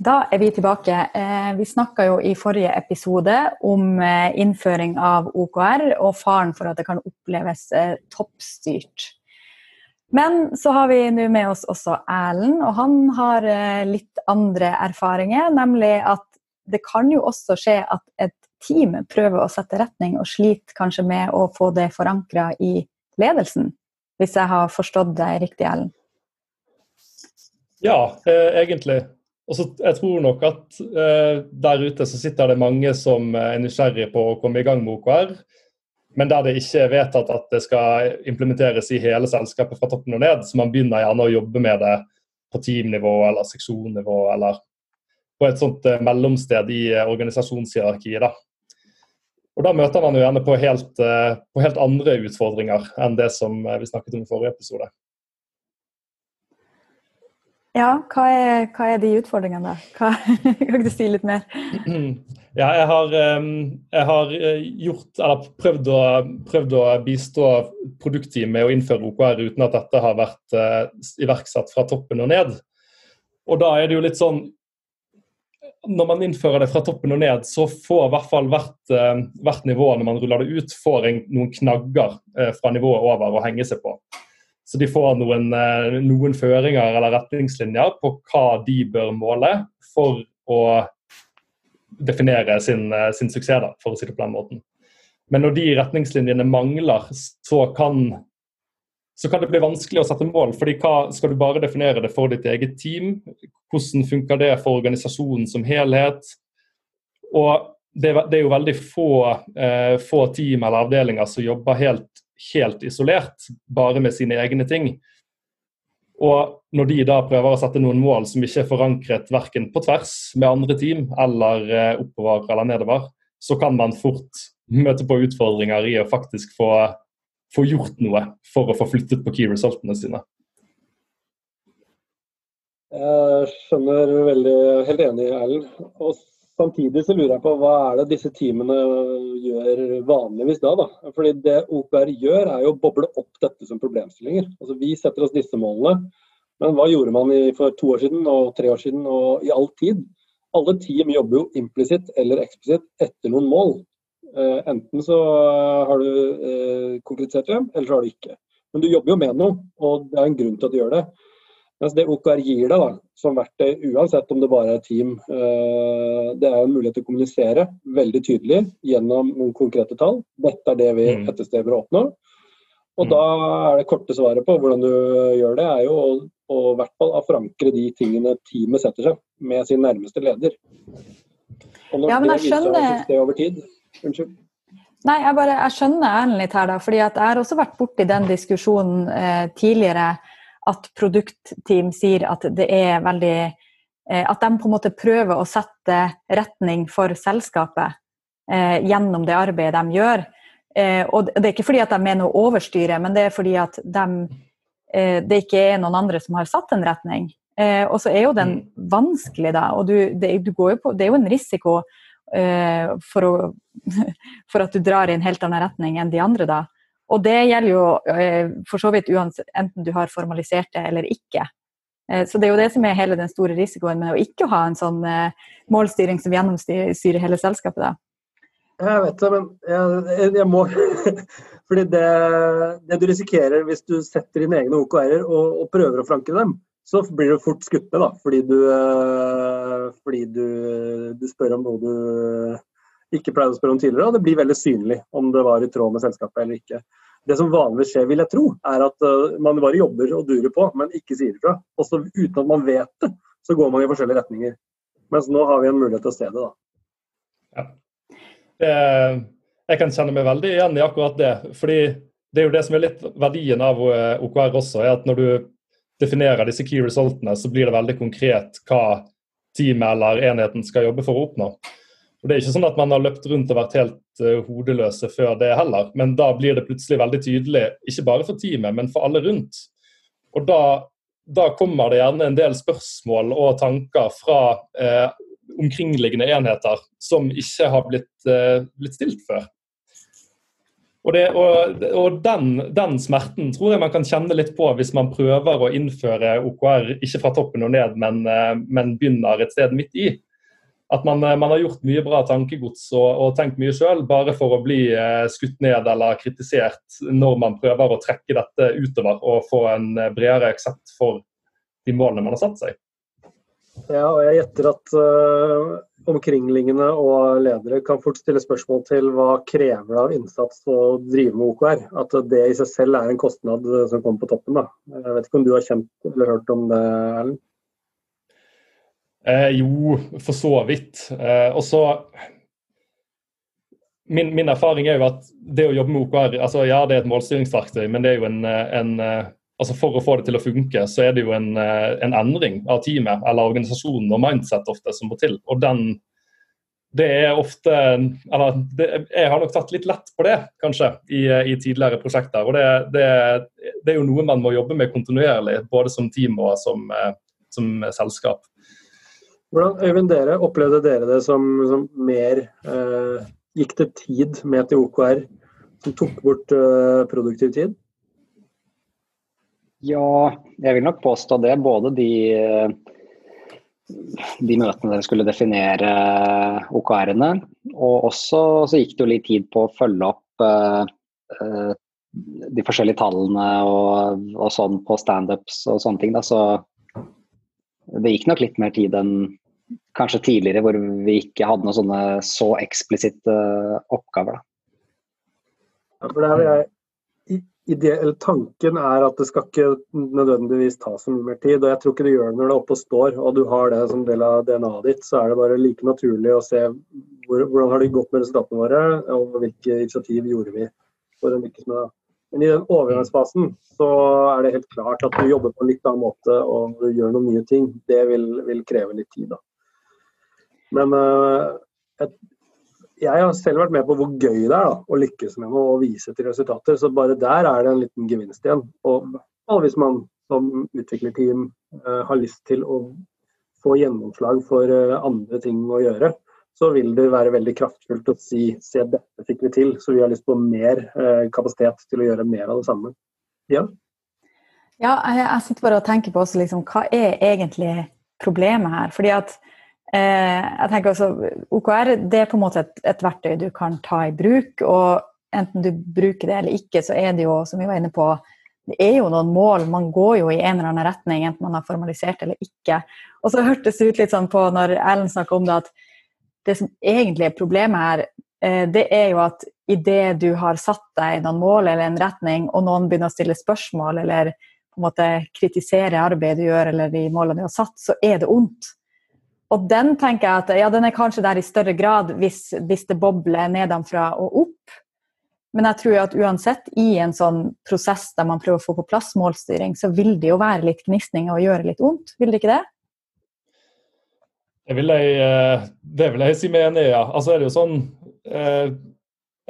Da er vi tilbake. Eh, vi snakka jo i forrige episode om eh, innføring av OKR og faren for at det kan oppleves eh, toppstyrt. Men så har vi nå med oss også Erlend, og han har litt andre erfaringer. Nemlig at det kan jo også skje at et team prøver å sette retning og sliter kanskje med å få det forankra i ledelsen. Hvis jeg har forstått deg riktig, Erlend? Ja, egentlig. Og så Jeg tror nok at uh, der ute så sitter det mange som er nysgjerrige på å komme i gang med OKR, men der det ikke er vedtatt at det skal implementeres i hele selskapet fra toppen og ned. Så man begynner gjerne å jobbe med det på teamnivå eller seksjonnivå eller på et sånt uh, mellomsted i uh, organisasjonshierarkiet. da. Og Da møter man jo gjerne på helt, på helt andre utfordringer enn det som vi snakket om i forrige episode. Ja, hva er, hva er, de utfordringene, da? Kan du si litt mer? Ja, jeg har, jeg har eh, gjort, eller prøvd å, prøvd å bistå produktteamet og innføre OKR uten at dette har vært uh, iverksatt fra toppen og ned. Og da er det jo litt sånn Når man innfører det fra toppen og ned, så får i hvert fall hvert, uh, hvert nivå når man ruller det ut, får en, noen knagger fra nivået over å henge seg på. Så de får noen, eh, noen, føringer eller retningslinjer på hva de bør måle for å definere sin, eh, sin suksess, da, for å si det på den måten. Men når de retningslinjene mangler, så kan, så kan det bli vanskelig å sette mål. fordi hva, Skal du bare definere det for ditt eget team? Hvordan funker det for organisasjonen som helhet? Og det, det er jo veldig få, eh, få team eller avdelinger som jobber helt helt isolert, bare med sine egne ting. Og når de da prøver å sette noen mål som ikke er forankret verken på tvers med andre team eller eh, oppover eller nedover, så kan man fort møte på utfordringer i å faktisk få, få gjort noe for å få flyttet på key resultene sine. Jeg skjønner veldig, helt enig, Erlend. Og Samtidig så lurer jeg på hva er det disse teamene gjør vanligvis da? da? Fordi Det OPR gjør, er jo å boble opp dette som problemstillinger. Altså Vi setter oss disse målene, men hva gjorde man for to år siden og tre år siden og i all tid? Alle team jobber jo implisitt eller eksplisitt etter noen mål. Eh, enten så har du eh, konkretisert dem, eller så har du ikke. Men du jobber jo med noe, og det er en grunn til at du gjør det. Mens det OKR gir deg da, som verktøy, uansett om det bare er team, eh, det er en mulighet til å kommunisere veldig tydelig gjennom noen konkrete tall. Dette er det vi mm. etterstreber å oppnå. Og mm. da er det korte svaret på hvordan du gjør det, er jo å, å hvert fall forankre de tingene teamet setter seg med sin nærmeste leder. Og når ja, det viser seg Det suksess over tid Unnskyld. Nei, jeg, bare, jeg skjønner Erlend litt her, da. fordi jeg har også vært borti den diskusjonen eh, tidligere at produktteam sier at det er veldig eh, At de på en måte prøver å sette retning for selskapet eh, gjennom det arbeidet de gjør. Eh, og det er ikke fordi at de mener å overstyre, men det er fordi at de, eh, det ikke er noen andre som har satt en retning. Og så er jo den mm. vanskelig, da. Og du, det, du på, det, er jo en risiko for, å, for at du drar i en helt annen retning enn de andre, da. Og det gjelder jo eh, for så vidt uansett enten du har formalisert det eller ikke. Eh, så det er jo det som er hele den store risikoen med å ikke ha en sånn eh, målstyring som gjennomstyrer hele selskapet. da. Jeg vet det, men jeg, jeg må Fordi det, det, du risikerer hvis du setter dine egne OKR-er og, og, prøver å flanke dem, så blir du fort skutt med, da. Fordi du, fordi du, du spør om noe du ikke pleide å spørre om tidligere, og det blir veldig synlig om det var i tråd med selskapet eller ikke. Det som vanligvis skjer, vil jeg tro, er at uh, man bare jobber og durer på, men ikke sier ifra. Også uten at man vet det, så går man i forskjellige retninger. Mens nå har vi en mulighet til å se det, da. Ja. Jeg kan kjenne meg veldig igjen i akkurat det. fordi det er jo det som er litt verdien av eh, OKR også, er at når du definerer disse key resultene, så blir det veldig konkret hva teamet eller enheten skal jobbe for å oppnå. Og Det er ikke sånn at man har løpt rundt og vært helt uh, hodeløse før det heller, men da blir det plutselig veldig tydelig, ikke bare for teamet, men for alle rundt. Og da, da kommer det gjerne en del spørsmål og tanker fra uh, omkringliggende enheter som ikke har blitt, uh, blitt stilt før. Og, det, og, og den, den, smerten tror jeg man kan kjenne litt på hvis man prøver å innføre OKR ikke fra toppen og ned, men, men begynner et sted midt i. At man, eh, man har gjort mye bra tankegods og, og tenkt mye sjøl, bare for å bli eh, skutt ned eller kritisert når man prøver å trekke dette utover og få en bredere aksept for de målene man har satt seg. Ja, og jeg gjetter at uh, omkringliggende og ledere kan fort stille spørsmål til hva krever det av innsats å drive med OKR. At det i seg selv er en kostnad som kommer på toppen. Da. Jeg vet ikke om du har kjent eller hørt om det, Erlend? Eh, jo, for så vidt. Eh, og så min, min, erfaring er jo at det å jobbe med OKR altså Ja, det er et målstyringsverktøy, men det er jo en, en altså For å få det til å funke, så er det jo en, eh, en endring av teamet eller organisasjonen og mindset ofte som må til. Og den det er ofte Eller det, jeg har nok tatt litt lett på det, kanskje, i, i tidligere prosjekter. Og det, det, det, er jo noe man må jobbe med kontinuerlig, både som team og som, eh, som selskap. Hvordan, Øyvind, dere, opplevde dere det som, som mer eh, Gikk det tid med til OKR som tok bort eh, produktiv tid? Ja, jeg vil nok påstå det. Både de, de møtene dere skulle definere OKR-ene, og også så gikk det jo litt tid på å følge opp eh, de forskjellige tallene og, og sånn på standups og sånne ting. Da. Så det gikk nok litt mer tid enn kanskje tidligere, hvor vi ikke hadde noen sånne så eksplisitte oppgaver. Da. Ja, for der jeg ideell tanken er at det skal ikke nødvendigvis ta så mye mer tid. og Jeg tror ikke det gjør det når det er oppe og står og du har det som del av DNA-et ditt. Så er det bare like naturlig å se hvor, hvordan har det gått med resultatene våre, og hvilke initiativ gjorde vi for å lykkes med det. Men i den overgangsfasen så er det helt klart at du jobber på en litt annen måte og du gjør noen nye ting. Det vil, vil kreve litt tid, da. Men uh, et, jeg har selv vært med på hvor gøy det er da, å lykkes med noe og vise til resultater. Så bare der er det en liten gevinst igjen. Og hvis man som utviklerteam uh, har lyst til å få gjennomslag for uh, andre ting å gjøre, så vil det være veldig kraftfullt å si se dette fikk vi til, så vi har lyst på mer kapasitet til å gjøre mer av det samme. Ja, ja jeg, jeg sitter bare og tenker på også, liksom, hva er egentlig problemet her? Fordi at Eh, jeg tenker også, OKR det er på en måte et, et, verktøy du kan ta i bruk. og Enten du bruker det eller ikke, så er det jo som vi var inne på, det er jo noen mål. Man går jo i en eller annen retning, enten man har formalisert eller ikke. Og så hørtes det ut litt sånn på når Ellen snakka om det, at det som egentlig er problemet her, eh, det er jo at idet du har satt deg noen mål eller en retning, og noen begynner å stille spørsmål eller på en måte kritisere arbeidet du gjør eller de målene du har satt, så er det ondt. Og den tenker jeg at ja, den er kanskje der i større grad hvis, hvis det bobler nedenfra og opp. Men jeg tror at uansett i en sånn prosess der man prøver å få på plass målstyring, så vil det jo være litt gnisninger og gjøre litt vondt, vil det ikke det? Det vil jeg, eh, det vil jeg si meg enig i, ja. Altså er det jo sånn eh,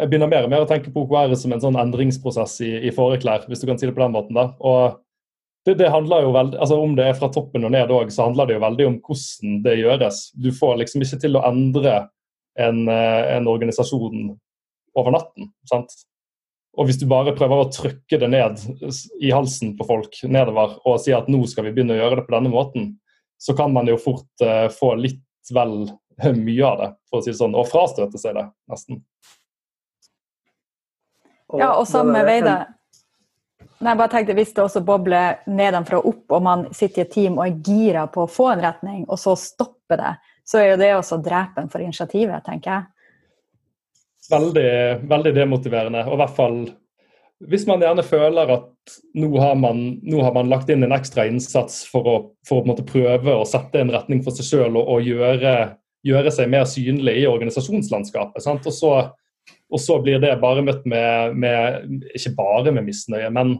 Jeg begynner mer og mer å tenke på OKR som en sånn endringsprosess i, i fåreklær, hvis du kan si det på den måten. da. Og det, det, handler jo veldig, altså Om det er fra toppen og ned òg, så handler det jo veldig om hvordan det gjøres. Du får liksom ikke til å endre en, eh, en organisasjon over natten. sant? Og hvis du bare prøver å trykke det ned i halsen på folk nedover og si at nå skal vi begynne å gjøre det på denne måten, så kan man jo fort uh, få litt vel mye av det, for å si det sånn, og frastøte seg det, nesten. Ja, og samme vei det. Nei, bare tenkte Hvis det også bobler nedenfra og opp, og man sitter i et team og er gira på å få en retning, og så stopper det, så er jo det også drepen for initiativet, tenker jeg. Veldig, veldig demotiverende. Og i hvert fall hvis man gjerne føler at nå har man, nå har man lagt inn en ekstra innsats for å, for å prøve å sette en retning for seg sjøl og, og gjøre, gjøre, seg mer synlig i organisasjonslandskapet. Og så, og, så, blir det bare møtt med, med Ikke bare med misnøye, men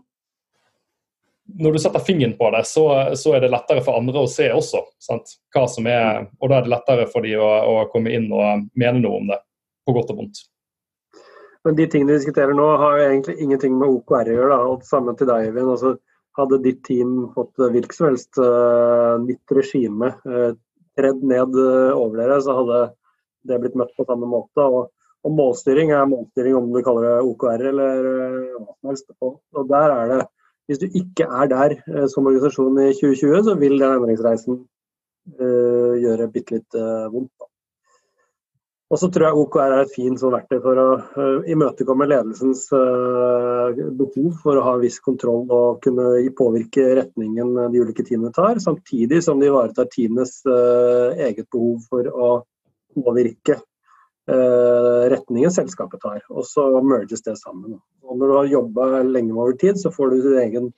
når du setter fingeren på det, så, så, er det lettere for andre å se også. Sant? Hva som er, og da er det lettere for de å, å, komme inn og mene noe om det, på godt og vondt. Men de tingene vi diskuterer nå, har egentlig ingenting med OKR å gjøre. Da. Og Samme til deg, Eivind. Altså, hadde ditt team fått hvilket som helst uh, nytt regime uh, tredd ned uh, over dere, så hadde det blitt møtt på samme måte. Og, Og målstyring er målstyring om du kaller det OKR eller hva som helst. Og der er det, Hvis du ikke er der som organisasjon i 2020, så vil den endringsreisen uh, gjøre bitte litt uh, vondt. Og så tror jeg OKR er et fint sånn verktøy for å uh, imøtekomme ledelsens uh, behov for å ha en viss kontroll og kunne påvirke retningen de ulike teamene tar, samtidig som de ivaretar teamenes uh, eget behov for å påvirke retningen selskapet tar. Og så merges det sammen. Og når du har jobba lenge over tid, så får du din egen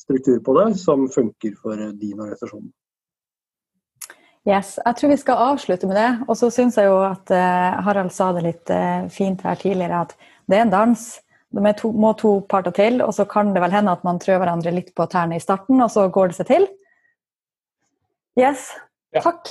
struktur på det som funker for din organisasjon. Yes, Jeg tror vi skal avslutte med det. Og så syns jeg jo at uh, Harald sa det litt uh, fint her tidligere, at det er en dans. Det to, må to parter til, og så kan det vel hende at man trør hverandre litt på tærne i starten, og så går det seg til. Yes. Ja. Takk.